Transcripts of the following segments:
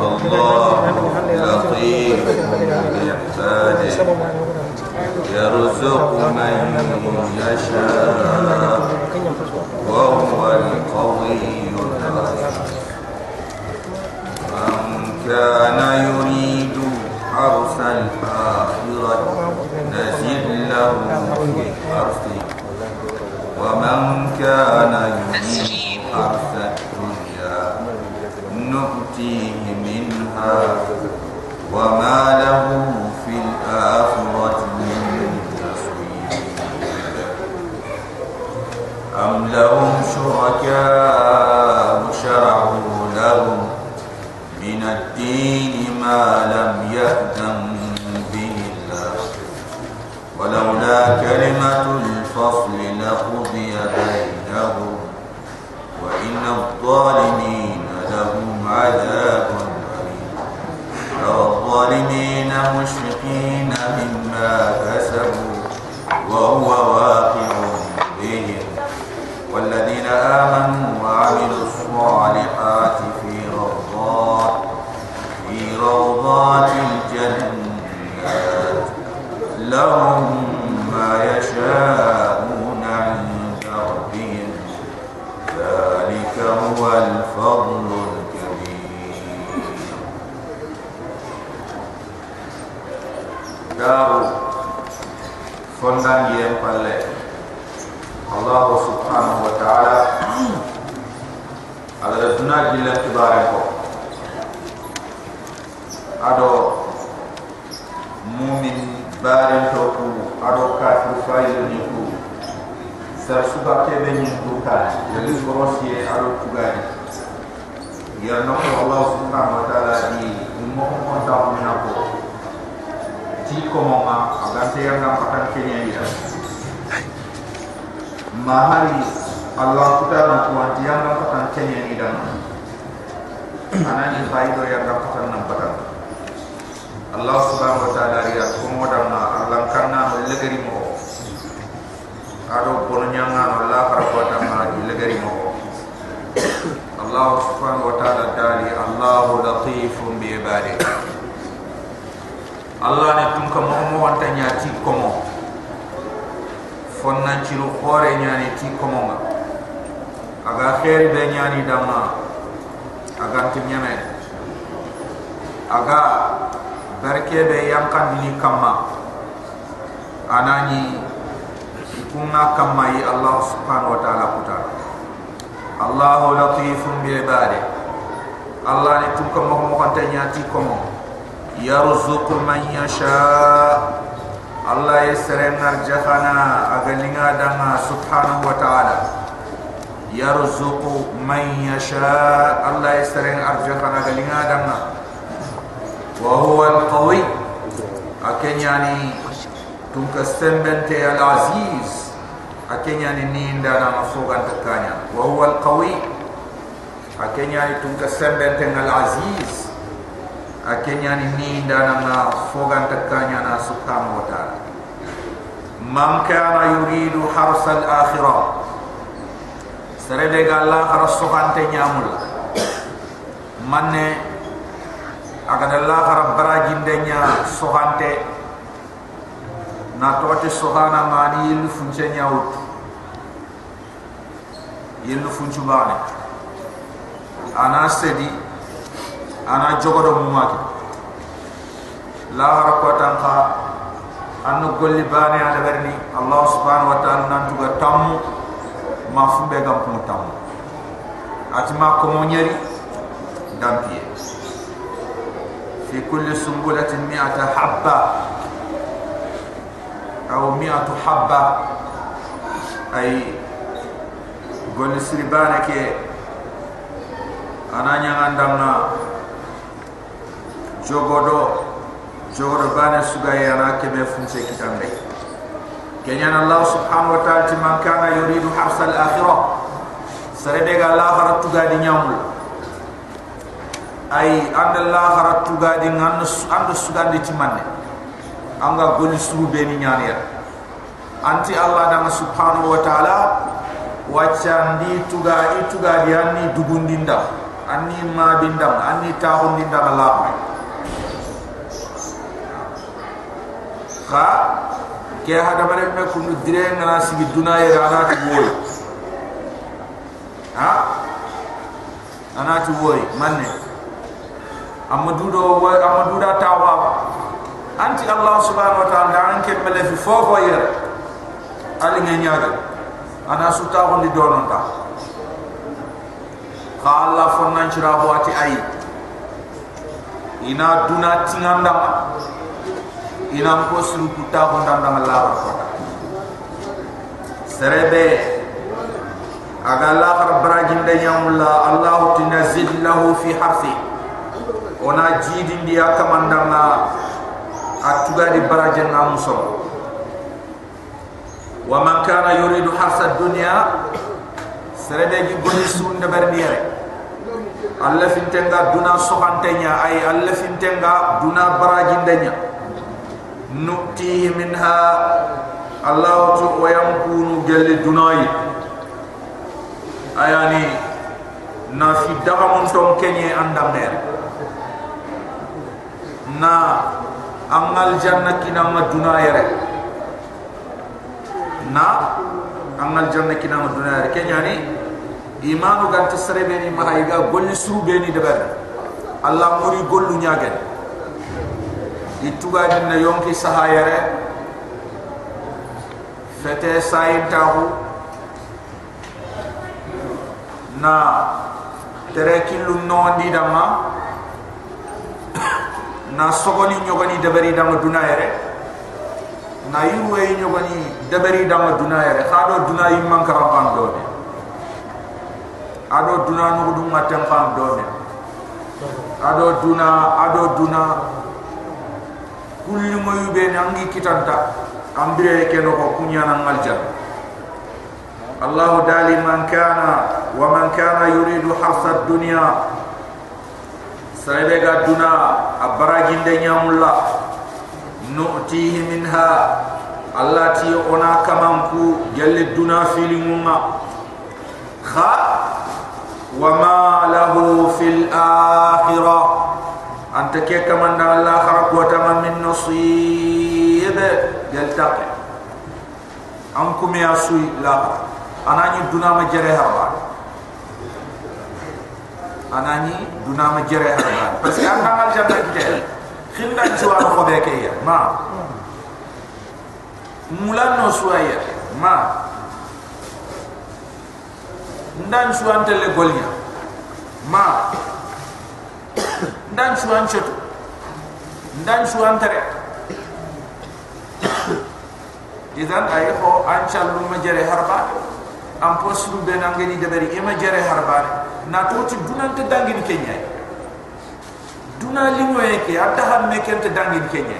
الله لطيف بعباده يرزق من يشاء. وهو القوي العزيز من كان يريد حرث الآخرة نزل له في حرثه ومن كان يريد وهو Allah subhanahu wa ta'ala ya kumo dama Allah kanna no legari mo. Ado bonnyanga no Allah harapata ma di legari mo. Allah subhanahu wa ta'ala dali Allah latifun bi ibadi Allah ne tum ko mo mo wanta nyati ko mo fonna ciru khore nyani ti ko mo aga khair be nyani dama. Aga tinyame aga barke be yankan dini kamma anani ikunga kamma yi Allah subhanahu wa ta'ala kuta Allah latifun bi ibadi Allah ni tunka mo mo kanta nyati komo yarzuqu man yasha. Allah yasren arjahana agalinga danga subhanahu wa ta'ala. Yarzuqu man yasha. Allah yasren arjahana agalinga danga وهو القوي أكنياني تنك السنبنت العزيز أكنياني نين دانا مفوغا تكانيا وهو القوي أكنياني تنك السنبنت العزيز أكنياني نين دانا مفوغا تكانيا سبحانه وتعالى من كان يريد حرس الآخرة سردق الله رسوخان تنيامل من aga dalla khara baraji ndenya sohante. Na tote sohana mani yilu funche nyaut yilu funchu bane. Ana sedi ana jogodo mumaki. La khara ko tanka anu golli bane ala berni. Allah subhanahu wa ta'ala nan tuga tammu ma fumbe gam pu tammu. Atima ko mo nyeri dampiye في كل سنبلة مئة حبة أو مئة حبة أي قول سربانك أنا نعندنا جوغدو جوغدو بان سغاي أنا كم فنسي كتاب لي كنيان الله سبحانه وتعالى من كان يريد حرس الآخرة سردق الله رتقا دي نعمل ay anda la haratu gadi ngan anda sugandi timanne anga goni suru be ni. Nyaniya anti allah dama subhanahu wa ta'ala wachandi tuga ituga diani dugundinda anni ma bindam anni tahu bindam Allah ka ke hada bare me kunu dire ngana sigi dunaya rana ti boy ha? Ana ti boy manne amadu do wa amadu da tawa. Anti Allah subhanahu wa ta'ala dan ke mele fi fofo yer ali ngenyaga ana suta on di donon ta. Fonnan cira wati ay ina duna tinganda ina ko suru kuta ko ndanda Allah ko serebe. Aga har barajin de nyamulla Allah tinazid lahu fi harfi ona jidin dia kamandanga atuga di barajin namuso wa man kana yuridu harsa dunya serebe gi goni sun de berniyere Allah fintenga duna sohantenya ay Allah fintenga duna barajindenya. Nukti minha Allah tu wayam kunu gelli dunai. Ayani na fi dagamon tom kenye andamer na angal janna kina ma dunayere na angal janna kina ma dunayere kenyani imanu gan tsrebe ni mahaiga golli suru be ni debar allah muri gollu nyagen. Ituga din na yonki sahayere fete sayin tahu. Na tere killu no ndi dama na sogoni nyogoni debari dama dunayere na yuwe nyogoni debari dama dunayere khado dunayi mankara bandone ado duna nugu dum matem fam done ado duna ado duna. Kulli mo yube nangi kitanta. Ambire ke no ko kunya nan aljan allah dali man kana wa man kana yuridu harsa dunya. Saybe ga duna abaraji nde nyamulla nu'tihi minha. Allati ona kamanku jalli duna filimuma kha? Wa ma lahu fil akhirah. Anta ke kamanda allah kharqu wa min nasib. Jal taq ankum ya sui la. Anani duna majare harba anani dunama jere ha parce que anga al janna kite khinda chuwa ko be ke ya ma. Mulan no suaya ma. Ndan chuwa tele golnya ma. Ndan chuwa chetu ndan chuwa tere. Izan ayo oh, anchal lu majere harba am posru be nangeni deberi e ma jere harba na to ti dunan te dangini kenya duna limo yake adda ham me dangini kenya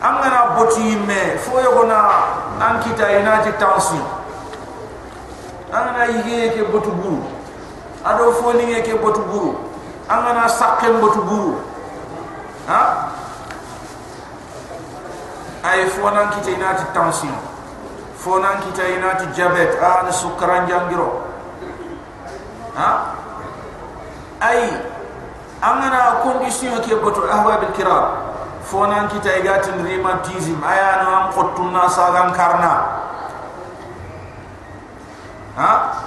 am ngana boti me fo yogona an kita ina tension angana yige ke botu buru ado foni ke botu buru angana sakke botu buru ha? Ay fona kite inati tension fona kite inati diabet an sukran jangiro ha? Ay angana condition ke botu ahwa bil kiram fona kite igati rheumatism ayano am khotuna sagan karna. Ha?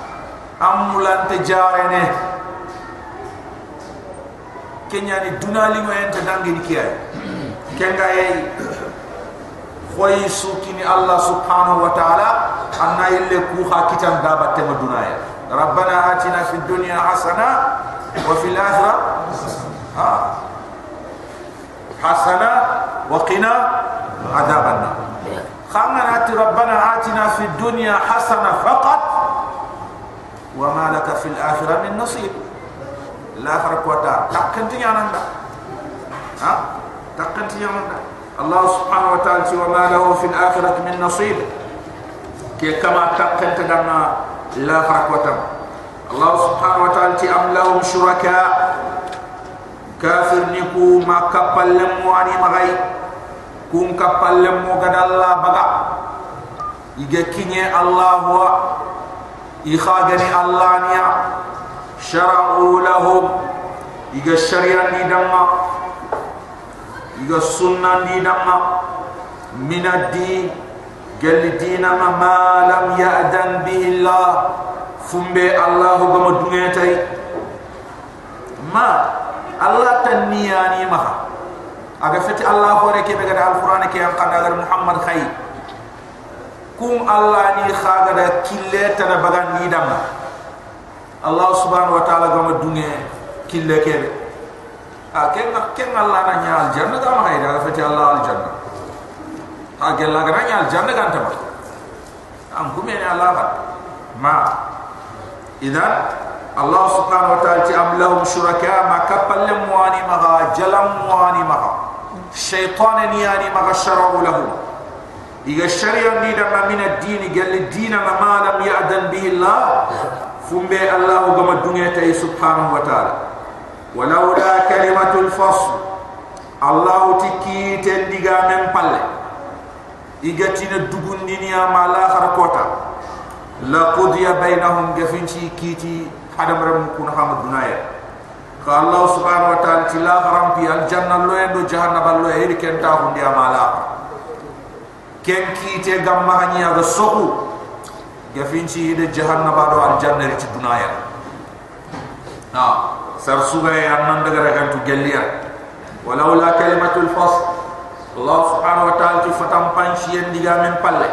Ambulante jarene kenya ni dunali mo ente dangi ni kenga yei ويسوكني الله سبحانه وتعالى أن يلكو خاكتا دابت الدنيا ربنا آتنا في الدنيا حسنة وفي الآخرة حسنة. وقنا عذاب النار. خمنا ربنا آتنا في الدنيا حسنة فقط وما لك في الآخرة من نصيب الآخرة كوتا تقنتي عنك ها؟ تقنتي عنك الله سبحانه وتعالى وما له في الآخرة من نصيب كي كما تقنت دنا لا فرق وتا الله سبحانه وتعالى أم لهم شركاء كافر نكو ما كبل لمو أني مغاي كون كبل لمو قد الله بغا يجي كيني الله هو إخاجني الله نيا شرعوا لهم iga sharia ni damma iga sunna ni damma min ad-din gal dina ma ma lam ya'dan bihi Allah fumbe Allah gama dungetay ma Allah taniyani ma. Aga fati Allah hore ke daga al-Qur'an ke am qadagar Muhammad khay kum Allah ni khaga da kille tana bagan ni damma Allah subhanahu wa ta'ala gama dunge kille ke nya al-janna da ma hayda fati Allah al-janna ha gella ga nya al-janna kan ta am kume ni Allah ba ma idan Allah subhanahu wa ta'ala ti am lahum shuraka ma kapal muani ma jalam muani ma shaytan ni yani ma sharau lahu iga sharia ni da min ad-din gal ad-din ma lam ya'dan bihi Allah fumbe Allah gama dungeta subhanahu wa ta'ala walaula kalimatul fasl Allah tiki tendiga men palle igatina dugundiniya ma la kharqota la qudiya bainahum gafinci kiti hadam ram kun hamad dunaya ka Allah subhanahu wa ta'ala tila haram pi al janna lo endo jahannam lo e ken ta hundi amala ken kite gamma hanya ga soku. Gafinci de jahannam ba do al janna ri dunaya na sar suga ya nan daga ragan tu gelliya walaula kalimatul fasl Allah subhanahu wa ta'ala ti fatam panchi en diga men palle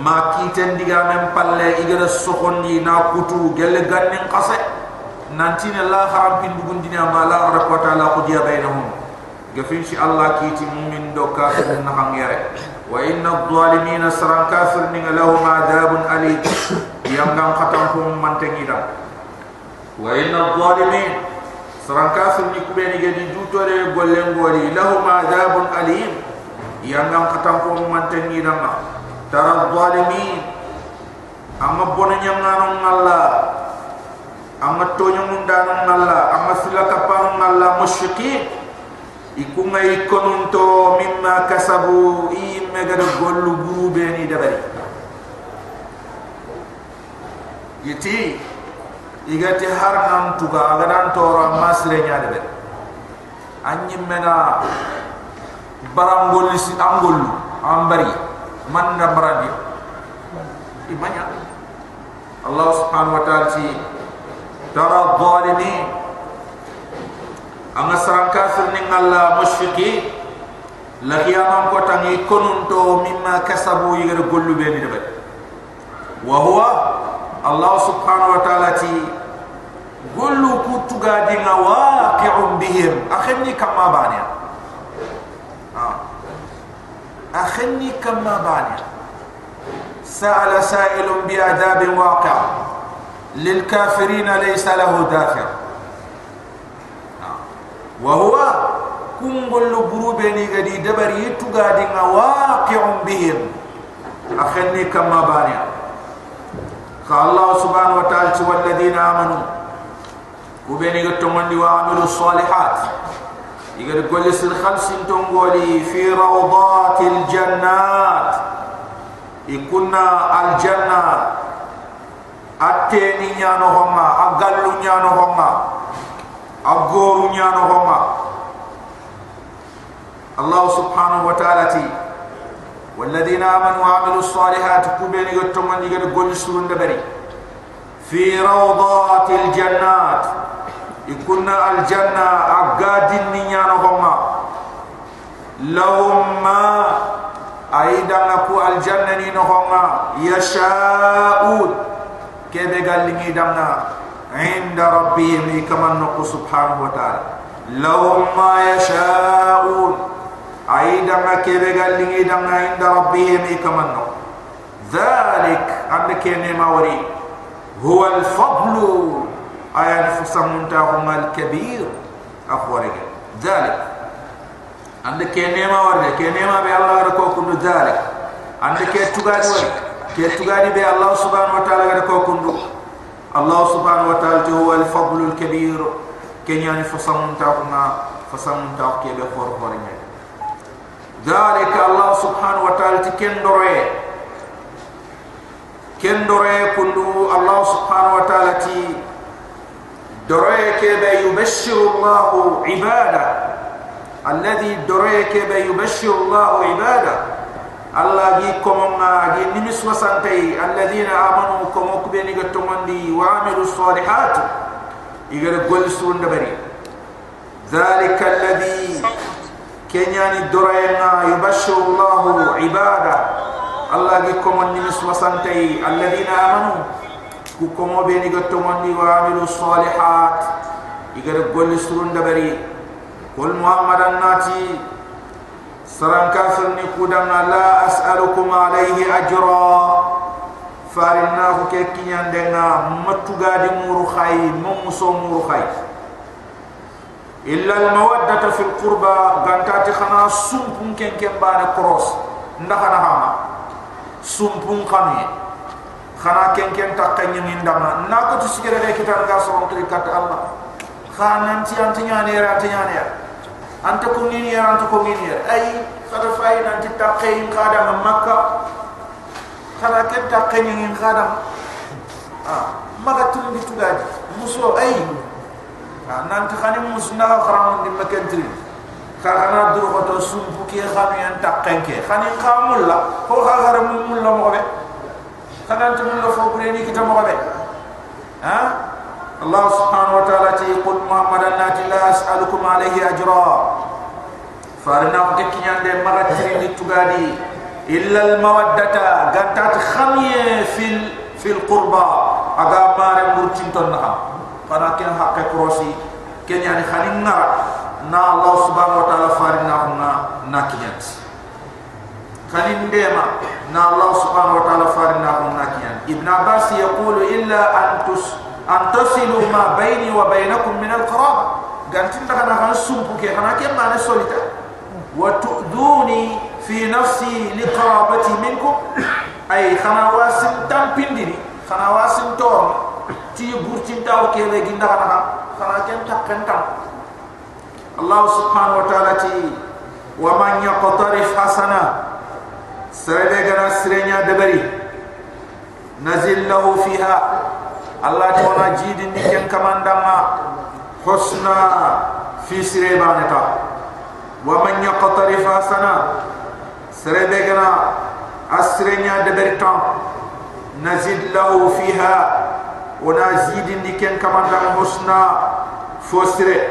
ma kiten diga men palle igara sokhoni na kutu gelle gannen qase nanti ne la haram pin dugun dinya ma la rabba ta'ala qudiya bainahum gafin shi Allah kiti mu'min do kafir na hangere wa inna adh-dhalimin saran kafir ni lahum adabun alim. Yang ngam khatam ko mantengi dam wa inna adh-dhalimin. Saran kafir ni kubeni gedi jutore gollen gori lahum adabun alim. Yang ngam khatam ko mantengi dam tara adh-dhalimin. Amma bonanya ngano ngalla. Amma tonyo mundano ngalla. Amma silaka panu ngalla mushfiqin ikunga ikonunto mimma kasabu. Imme gada gollu gurube ni dabari yiti igati har nan tuga agadan toro masre nya de anyi mena barangol si angol ambari man na baradi imanya Allah subhanahu wa ta'ala ci tara dhalimin anga sarang kafir ni ngalla mushfiqi la khiyamam ko tangi konunto mimma kasabu yigar gollu be ni debet. Wa huwa allah subhanahu wa ta'ala ti قولوا kuttu ga dinga بهم أخني كما بانيا أخني كما بانيا سأل سائل بأداب واقع للكافرين ليس له دافع وهو كم قل بروبني غدي دبر يتغادي واقع بهم أخني كما بانيا قال الله سبحانه وتعالى والذين آمنوا وبني غتمن وعملوا الصالحات. يقول كل سن خمس تنقولي في روضات الجنات. يكون الجنة. أتيني نيانو هما أقلو نيانو هما nyano homa Allah subhanahu wa ta'ala ti والذين آمنوا وعملوا الصالحات كبيرين يتمنى يقول سرون دبري. في روضات الجنات. يكون الجنة أقادين نيانا هما لهم ما أيضا نكو الجنة نينا هما يشاءون كيف قال لي دمنا عند ربهم كما نقول سبحانه وتعالى لو ما يشاءون أيضا ما كيف قال لي عند ربهم كما نقول ذلك عندك نعمة وري هو الفضل أي أنفسهم الكبير أخوارك ذلك عندك نعمة وري كنعمة بالله ركوكم ذلك عندك تغادي وري كي تغادي بالله سبحانه وتعالى ركوكم الله سبحانه وتعالى هو الفضل الكبير كن يعني فصم تاعنا فصم تاع كي بخور خورنا ذلك الله سبحانه وتعالى كن دوري كن دوري كل الله سبحانه وتعالى تي دريك يبشر الله عباده. الذي دريك يبشر الله عباده. الله جيكم ما جي نمس وسنتي. الذين آمنوا كم كبني غتمندي وعملوا الصالحات. يغر قول سون دبري. ذلك الذي كنياني درينا يبشر الله عباده. الله جيكم نمس وسنتي. الذين آمنوا ku komo be ni gatto mandi wa amilu salihat igara golli surun dabari kul muhammadan nati saran kafir ni kudan la as'alukum alayhi ajra farinna ko ke kinyan denga matuga di muru khay mom muso muru khay illa al mawaddata fil qurba gantati khana khana ken ken takka nyin ndama na ko to sigere de kitan ga so on kat Allah. Khana nti anti nyane ra anti nyane ya anta ko ngini ya anta ko ngini ya ay kada fay nanti takka in kada ma makka khana ken takka nyin kada ah maga tun di tugaji muso ay nanti khani musna kharam di makentri kana dur ko to sumpu ki khanu yan takka ke. Khani khamul la ko khagara خدان تمن لو فوبريني كي تمو غبي ها الله سبحانه وتعالى تي قد محمد الناتي لا أسألكم عليه أجرا فارنا وقت كي ياندي مغتري نتوغادي إلا المودة قد خمي في ال... في القربة أغا مار مرتين تنها فانا كن حق كروسي كن يعني خلينا نا الله سبحانه وتعالى فارنا هنا ناكيات kalim dema ya, na Allah subhanahu wa ta'ala farina hum nakian. Ibn abbas yaqulu illa an tus an tasilu ma baini wa bainakum min al-qarab. Ganti ta kana han sumpu ke? Kana ke ma na solita wa tu'duni fi nafsi liqarabati minkum. Ay kana wasim tam pindini kana wasim to ti bur ti taw ke le gi ndaha ndaha kana ke takkan tam Allah subhanahu wa ta'ala ti wa man yaqtarif hasana غنا سرنيا دبري نزل له فيها الله تونا جيد نيكن كمان دما حسنا في سريبانتا ومن يقترف حسنا سرده غنا اسرنيا دبري تام نزل له فيها ونزيد نيكن كمان دما حسنا فسره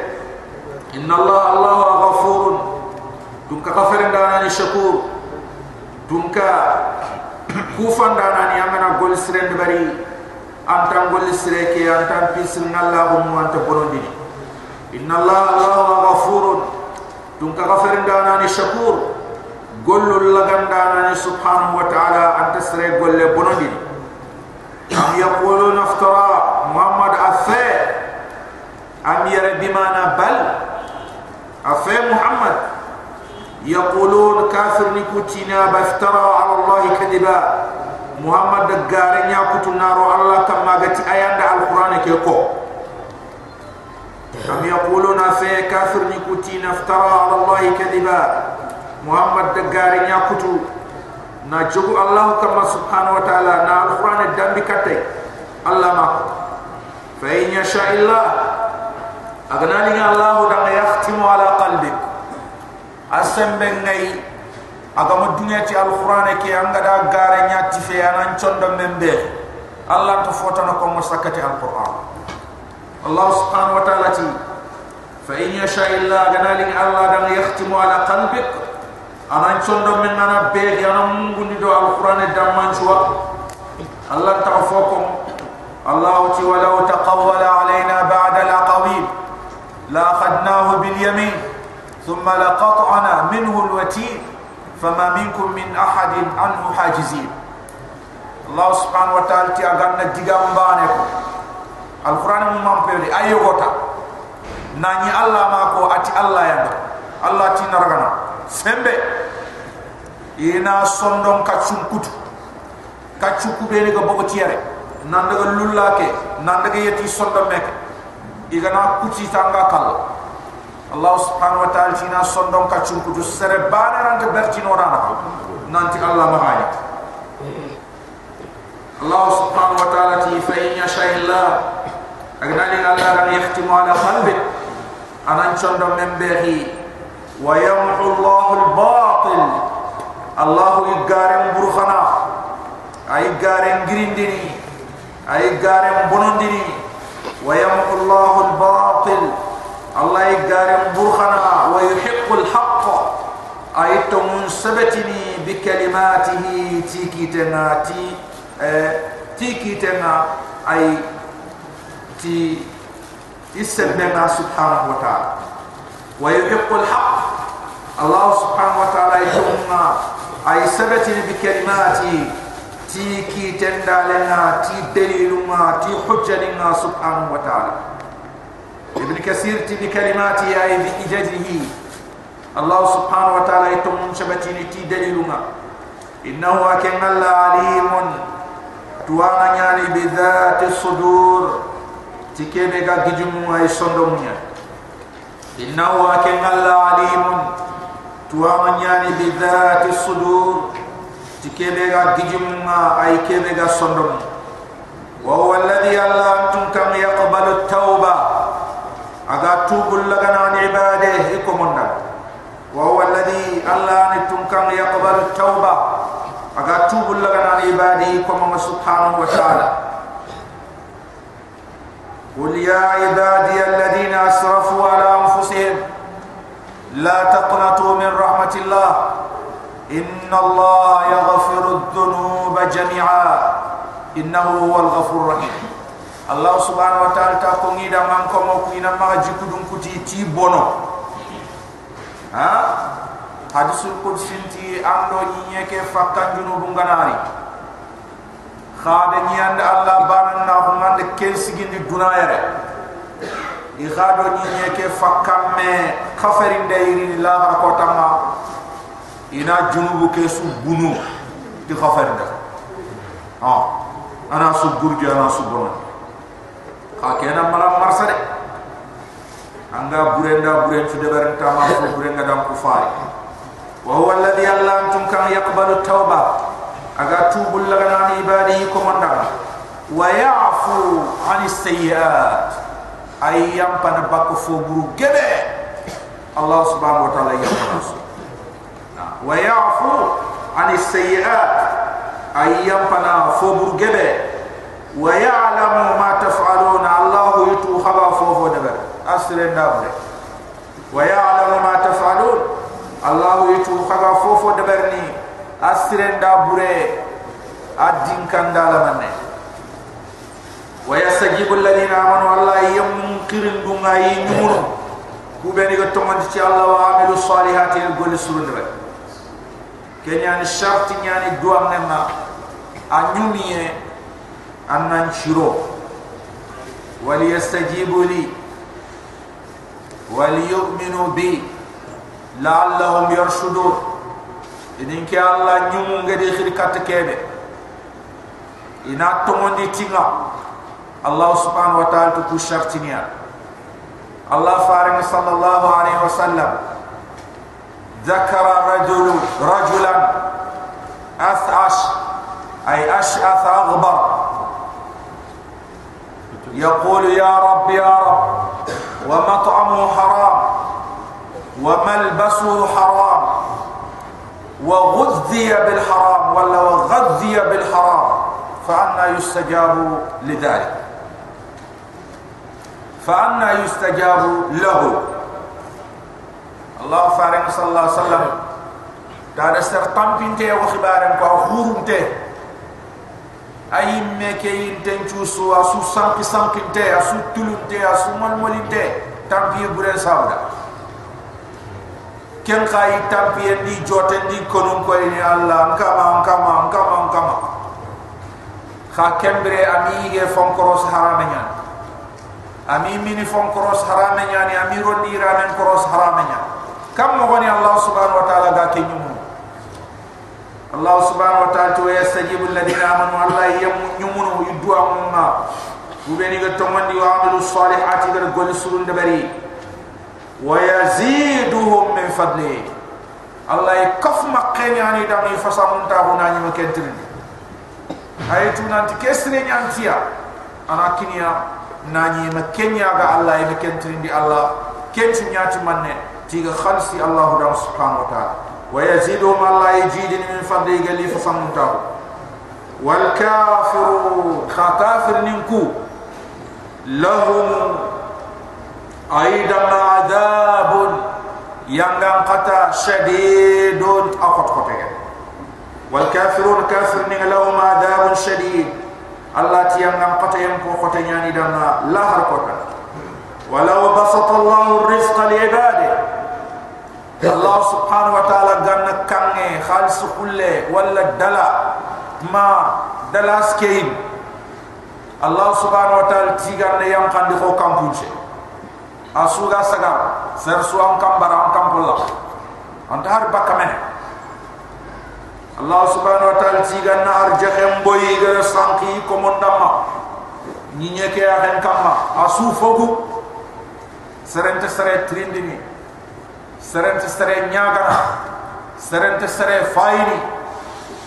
ان الله الله غفور دونك غفر دانا شكور dunka kufan dana ni amana gol sirend bari antam gol sireke antam pisir ngalla hum anta borondi inna allah allah ghafurun. Dunka ghafarin dana ni shakur golul lagan dana ni subhanahu wa ta'ala anta sire golle bonondi am yaquluna iftara muhammad afa am yara bimana bal? Afa muhammad يقولون كافر نكوتينا بافترى على الله كذبا محمد دقارين يأكوت النار الله كما قلت آيان القرآن كيكو أم يقولون في كافر نكوتينا افترى على الله كذبا محمد دقارين يأكوت نجو الله كما سبحانه وتعالى نار القرآن الدم بكتك الله ما فإن يشاء الله أغناني الله دم يختم على قلبك asembe ngai agama dunya ti alquran ke anga da gare nyati fe anan chondo membe allah to foto no ko musakati alquran allah subhanahu wa ta'ala ti fa in yasha illa ganali allah dan yahtimu ala qalbik anan chondo men nana be yana mungundi do alquran da manchwa allah ta fokom ti taqawwala alaina ba'da alaqawil la khadnahu bil yamin ثم لقطعنا منه الوتين فما منكم من أحد عنه حاجزين. الله سبحانه وتعالى تيغانا ديغام بانيكو القرآن ممان بيولي أي غوتا. ناني الله ماكو أتي الله يندو الله تي نرغنا. سمبي ina sondon kacum kutu kacum kubeni ga bogo tiere nandaga lullake nandaga yeti sondon mek igana kuti tanga kala Allah subhanahu wa ta'ala tina sondong ka chunku du sere bana ran te berti no rana nanti Allah mahaya Allah subhanahu wa ta'ala ti fa in yasha illa أجنالي الله يختم على قلبك أنا نشند من بغي ويمحو الله الباطل الله يقارن برخنا أي قارن جريندني أي قارن بنندني ويمحو الله الباطل الله يقارن برخنا ويحق الحق. أي تمن سبتني بكلماته تيكي تنا تي آه تيكي تنا أي تي يسبنا سبحانه وتعالى. ويحق الحق. الله سبحانه وتعالى يتمنى أي سبتني بكلماته تي كي تندالنا تي دليلنا تي حجة سبحانه وتعالى. ابن كثير تي بكلمات يا إجده الله سبحانه وتعالى يتم شبتين تي دليلنا إنه أكن الله عليم توانا يعني بذات الصدور تكيبك جمو أي صندومنيا إنه أكن الله عليم توانا يعني بذات الصدور تكيبك جمو أي كيبك صندومنيا وهو الذي الله أنتم كم يقبل التوبة التوبة أغاتوب لغنا عن عباده إكمنا وهو الذي الله أن تنكم يقبل التوبة. أغاتوب لغنا عن عباده إكمنا سبحانه وتعالى. قل يا عبادي الذين أسرفوا على أنفسهم لا تقنطوا من رحمة الله. إن الله يغفر الذنوب جميعا. إنه هو الغفور الرحيم. Allah subhanahu wa ta'ala ta ko ngida man ko mo ko ina ma jikku dum ko ti bono ha? Hadisul ko sinti ando ni yake fakkan junu dum khade ni Allah banan na ko man de ken sigindi dunayere di khado ni yake fakkan me kafarin de yiri la lah ko tamma ina junubu ke su bunu di khafarin da ha. Ana su burgi ana su bono akena mala marsa de anga burenda buren fi debar tama fo burenga dam ko fay wa huwa alladhi allam tum kan yaqbalu tawba aga tubul lagana ni ibadi ko manda wa ya'fu ani sayyiat. Ayyam pan bakko fo buru gebe allah subhanahu wa ta'ala yaqbalu wa ya'fu 'anis sayyiat. Ayyam pan fo buru gebe wa ya'lamu ma taf'aluna allah yutu khaba fo fo debe asre ndabre wa ya'lamu ma taf'alun allah yutu khaba fo fo debe ni asiren da bure adin kan dala manne wa yastajibu alladhina amanu allah yamkirin dunga yinyumunu ku beni go tomon ci allah wa amilu salihati al gol surun be kenya ni sharti nyani duam nenna anyumiye annan shiro wal yastajibu li wal yu'minu bi la'allahum yarshudun idin ke Allah nyumu ngade khir kat kebe ina to mondi tinga Allah subhanahu wa ta'ala tu shartinia Allah faring sallallahu alaihi wasallam ذكر رجل رجلا أثعش أي أشأث أغبر يقول يا رب يا رب ومطعمه حرام وملبسه حرام وغذي بالحرام ولا وغذي بالحرام فأنا يستجاب لذلك. فأنا يستجاب له. الله فارن صلى الله عليه وسلم. دار سر تامبينتي وخبارن كو ayimme ke yinten chu so asu sanki sanki te asu tulu te asu mal mali te tampi bure sawda ken kay tampi ni jote di konum ko ni allah anka ma anka ma anka ma anka ma kha kembre ami ge fon cross harame ami mini fon cross ni ami ro ni ra nen cross kam mo ni allah subhanahu wa taala ga ke Allah subhanahu wa ta'ala to yastajibu alladhina amanu Allah yam nyumunu yudwa mumma ubeni ga tomandi wa amilu salihati ga gol surun dabari ويزيدهم من فضله الله يكف مقين يعني دامي فسامون تاهونا نيما كنترين هاي تونانت كسرين يانتيا أنا كنيا nani ma kenya ga allah ina kentrin di allah kentu nyati manne tiga khalsi allah da subhanahu wa ta'ala wa yazidu ma allah yajidin min fadli gali fa samuntahu wal kafiru khatafir ninku lahum aidan adabun yang qata shadidun akot kotega wal kafirun kafir ni lahum adabun shadid Allah tiang ngam kota yang ko kota nyani dan lahar kota walau basat Ibadi Allah subhanahu wa ta'ala ganna kange khalis kulle wala dala ma dala skein. Allah subhanahu wa ta'ala ne yang kan di ko kampunche asuga sagar ser suam kambara am kampulla antar bakamene Allah subhanahu wa ta'ala tiga na arjahem boy gara sanki komondama ni nyeke ya hen kama asu fogu. Serente sere trindini serente sere nyagana serente sere faini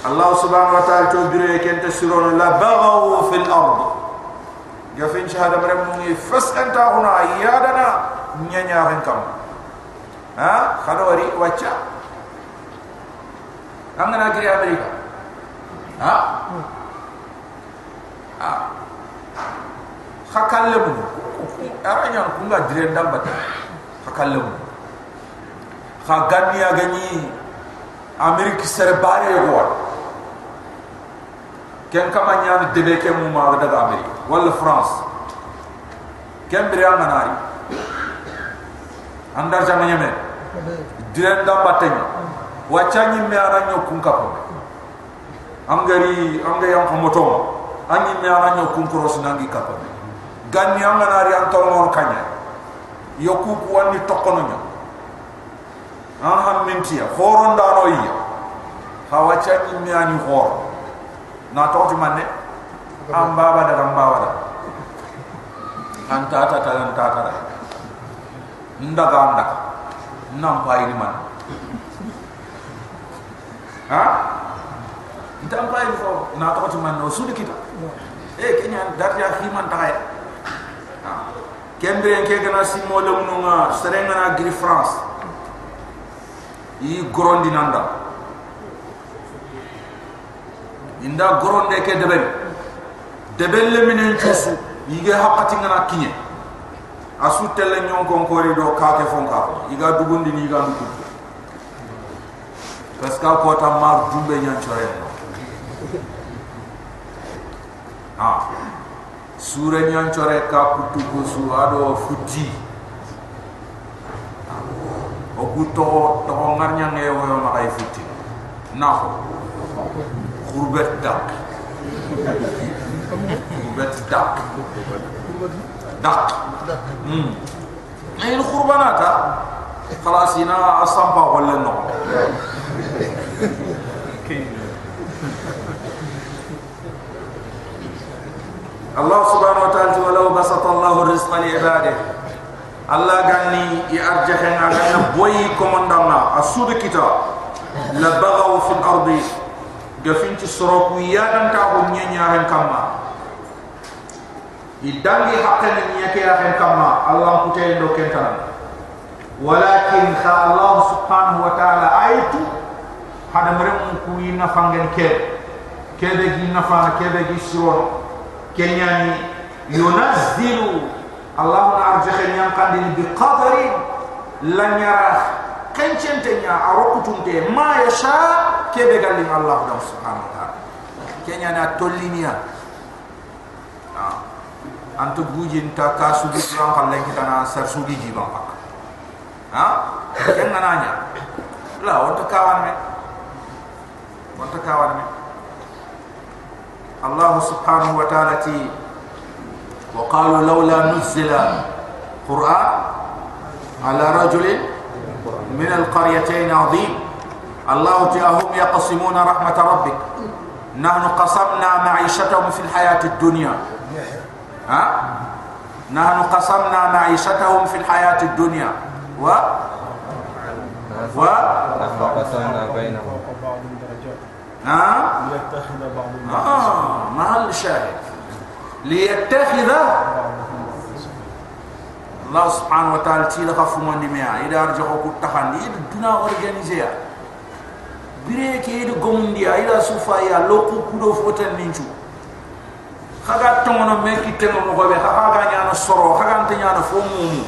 Allah subhanahu wa ta'ala to bire kente siron la baghaw fil ard ya fin shahada maram ngi fasanta huna yadana nyanya hen kama ha khadawari wacha Kamu nak kiri Amerika? Ha? Ha? Hakal lemu. Aranya aku nggak direndam lemu. Hagani agani Amerika serbare gua. Ken kama nyani debe ke mu ma daga Amerika. Wala France. Ken biri anganari. Andar jamanya me. Direndam batanya wachanyi me aranyo kunkapo angari angay yang komoto anyi me aranyo kunkoro sinangi kapo ganni anga nari antol mon kanya yoku ku wani an ham mintia horon da no iya. Ha wachanyi me ani hor. Na toti manne am baba da am baba da anta ta ta anta ta ndaga ndaga nam payri man. Ha? Ntam pa fo na to to man no sudi kita. E kenya dar ya himan ta ya ha? Kembe en ke gana si mo lo no nga serenga na gri france yi gorondi nanda. Inda goronde ke debel. Debel le minen chusu yige hakati ngana kinye. Asu tele nyon do ka ke fonka. Iga dugundi ni iga parce que ko ta mar dumbe nyan chore ha sura nyan chore ka kutu ko su ado futi o kuto to ngar nyang e wo ma kay futi na ko khurbet dak khurbet dak dak hmm ay khurbanata خلاص هنا اصلا ولا النوم الله سبحانه وتعالى ولو بسط الله الرزق لعباده Allah gani ya i arjahen kan agana boyi komandana asudu kita la bagaw fi ardi. Gafin ci soroku ya dan ta ko nyanyaren kama i dangi hakkan ni ya hen kama Allah ku do kentan walakin kha Allah subhanahu wa ta'ala aitu hada marem ku yi fangen kan ke kebe gi nafa kebe gi suro kenyani yunazzilu Allah na nyam ñan qadin bi qadari la ñara kencente ña arokutunte ma yasha kebe galli Allah da subhanahu wa ta'ala. Kenya na tolliniya lah. ha. antu bujin ta kasu bi ñan qal lañ kitana sar suudi ji ba ha? Ken nañ la wonta kawan me wonta kawan me Allah subhanahu wa ta'ala ti وقالوا لولا نزل قرآن على رجل من القريتين عظيم. الله تأهم يقسمون رحمة ربك. نحن قسمنا معيشتهم في الحياة الدنيا. ها؟ نحن قسمنا معيشتهم في الحياة الدنيا. و؟ و؟ قسمنا بينهم. ها؟ ليتخذ بعض آه ما الشاهد ليتخذ الله سبحانه وتعالى تيلا خفما نميا إذا أرجعوا كتخان. إذا دنا أورجانيزيا بريك إذا قمديا إذا سوفايا. لوكو كدو فوتن نينجو. خاغا تونو ميكي تنو مغوبي خاقا نيانا سورو خاقا نيانا فومومو.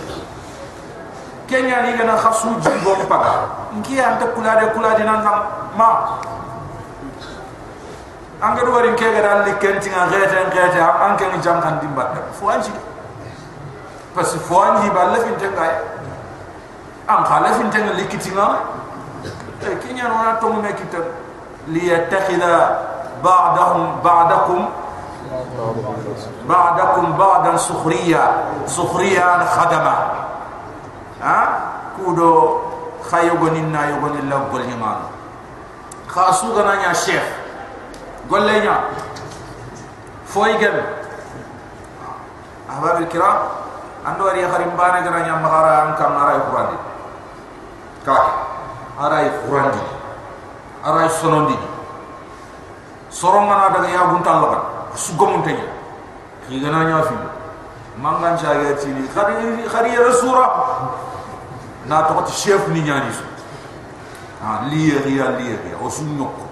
كينيا نيغنا خاسو جيبو باغا نكي أنت كولادي كولادي نانا ما. Ma anga do warin kega dal li kenti nga gete gete am anke ni jam kan dimbat. Fo anji parce que fo anji ba la fin tenga am khala fin tenga li kitinga e kinya no na to me kitab li yattakhidha ba'dahum ba'dakum. Ba'dakum ba'dan sukhriya. Sukhriya khadama. Ha? Kudo khayo gonin na yo gonin la gol himan khasu nya golle nya foy gem ahbab al kiram ando ari kharim bane gara nya magara am kam ara qurandi ka ara qurandi ara sonondi. Soronga na daga ya guntal la su gomunte nya ki gana nya fi mangan cha ga tini khari khari rasura na to chef ni nyani su ha liye riya liye riya o su nyoko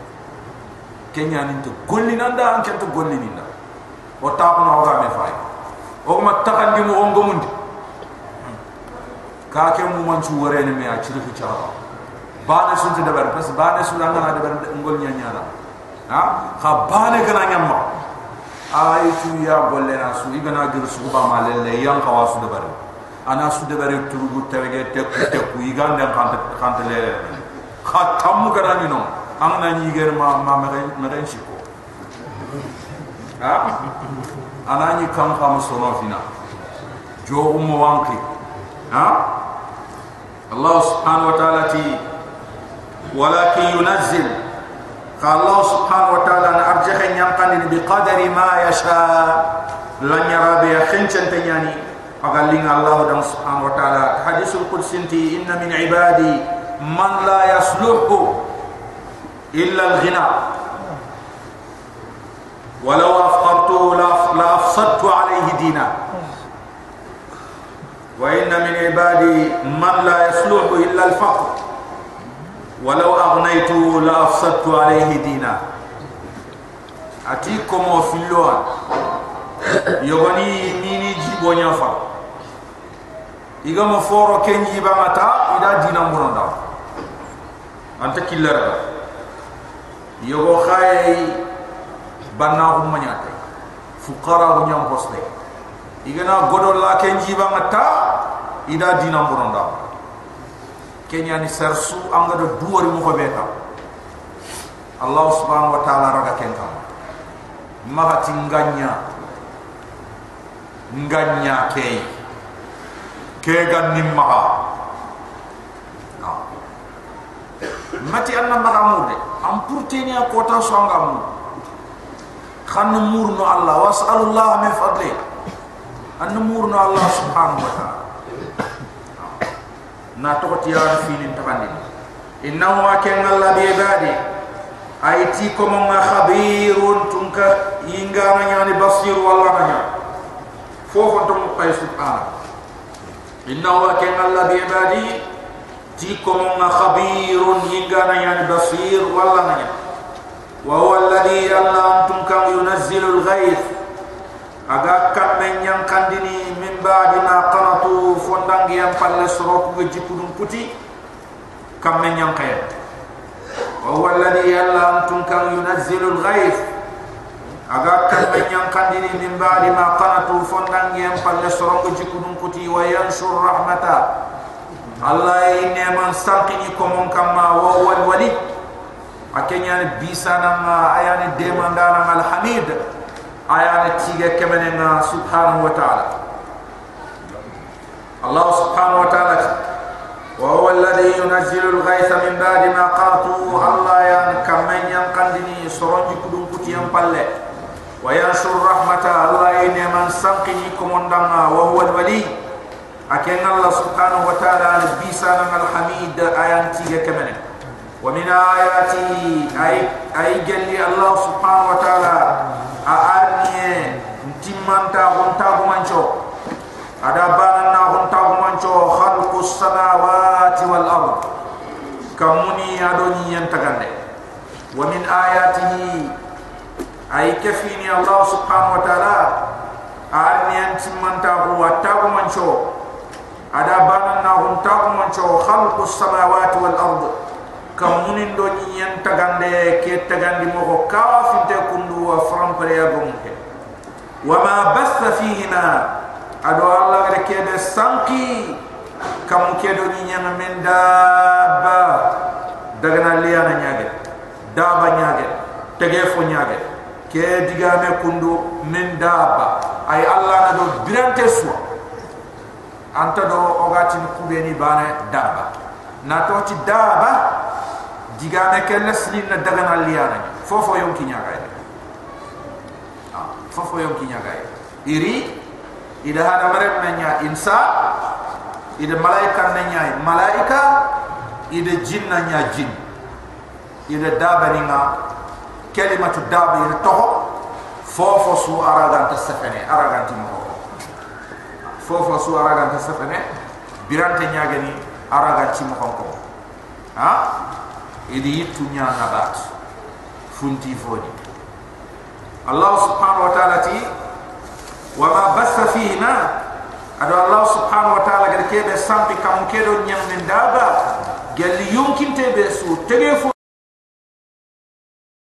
kenya ni to golli nanda an kento golli ni nda o ta ko no ga me fay o ma takandi mo ongo mundi ka ke mu man su wore ni me a ciru fi chawa bana sun te dabar pas bana su langa na dabar ngol nya nya la ha kha bana gana nyamma ay tu ya golle na su. Igana gir su ba ma lelle yang ka wasu dabar ana su dabar turugu tawege tek tek ku kan kan le kha tamu gana ni no ang na ni ger ma ma ma ma ren shi ko ha ana ni kan kam so no fina jo um wanki ha Allah subhanahu wa ta'ala ti walakin yunazzil. Ka Allah subhanahu wa ta'ala na arjaha nyam kan bi qadari ma yasha. Lan yara bi khinchan tanyani agalling Allah dan subhanahu wa ta'ala. Hadithul qudsi inna min ibadi man la yasluhu إلا الغنى. ولو أفقرته لأفسدت عليه دينا. وإن من عبادي من لا يصلح إلا الفقر. ولو أغنيته لأفسدت عليه دينا. أتيكم وفي اللوان يغني نيني جيبو نيافا. إذا مفورو كنجي بامتا إذا دينا مرندا. أنت كيلر yogo khay banna hum manyate fuqara hu nyam posle igana godol la ken jiba ngata ida dina muronda kenya ni sersu anga do duwari mo ko beta allah subhanahu wa ta'ala raga ken kam mahati nganya nganya ke ke ganni maha. Mati anna mahamude am purteni a kota songa mu khan murno allah wasallallahu min fadli. An murno allah subhanahu wa ta'ala. Na to tiya fi nin tabandi innahu wa kan allah bi ibadi. Aiti ko mo nga khabirun tunka inga ma nyani basir walla nya fofo to mo pay subhanahu. Innahu wa kan allah bi ibadi ti ko mo nga khabirun inga na yani basir walla nya wa huwa alladhi alla antum kam yunazzilu al-ghayth aga kam men nyam kandini min ba'di ma qanatu fondangi yam palle soro ko jikudum puti kam men nyam kay wa huwa alladhi alla antum kam yunazzilu al-ghayth aga kam men nyam kandini min ba'di ma qanatu fondangi yam palle soro ko jikudum puti wa yanshur rahmata Allah ini man sangkini komong kama wa wal wali. Akenya ni bisana ma ayani demandana al hamid ayani tige kemene na subhanahu wa ta'ala. Allah subhanahu wa ta'ala. Wa huwa alladhi yunazzilu al-ghaytha min ba'di ma Allah yan kamen yan kandini soronji kudum kuti yang palle. Wa yansur rahmata. Allah ini man sangkini komondanga wa huwa al-wali aken Allah subhanahu wa ta'ala al-bisana al-hamid ayan tige kemene wa min ayati ay ay gelli Allah subhanahu wa ta'ala. A arniye ntimanta gonta gumancho ada bana na hon tagu mancho khalqus samawati wal ard. Kamuni adoni yantagande ada bana na hon tagu mancho khalqus samawati wal ard. Kamunin do ni yan tagande ke tagandi mo ko kawa finte kundu wa frampare ya gomke wa ma fihima ado allah gare ke de sanki kam ke do ni nyama men dabba daga na liya nyage daba nyage tege fo nyage ke diga me kundu men dabba ay allah na do birante so anta do ogati ni kubeni bana dabba na to ti dabba diga me ken lesli na daga na liana fofo yom ki nyaga e ah fofo yom ki nyaga e iri ida hada mare na nya insa ida malaika na nya malaika ida jin na nya jin. Ida daba ni nga kalimatu daba ida to fofo su aragan ta safene aragan ti mo fofo su aragan ta safene birante nyaga ni aragan ti mo ko ha? Idi yitu nya nabat funti fodi Allah subhanahu wa ta'ala ti wa ma bassa fihi na ado Allah subhanahu wa ta'ala gade kebe sampi kam kedo nyam min daba gel yumkin tebe su tege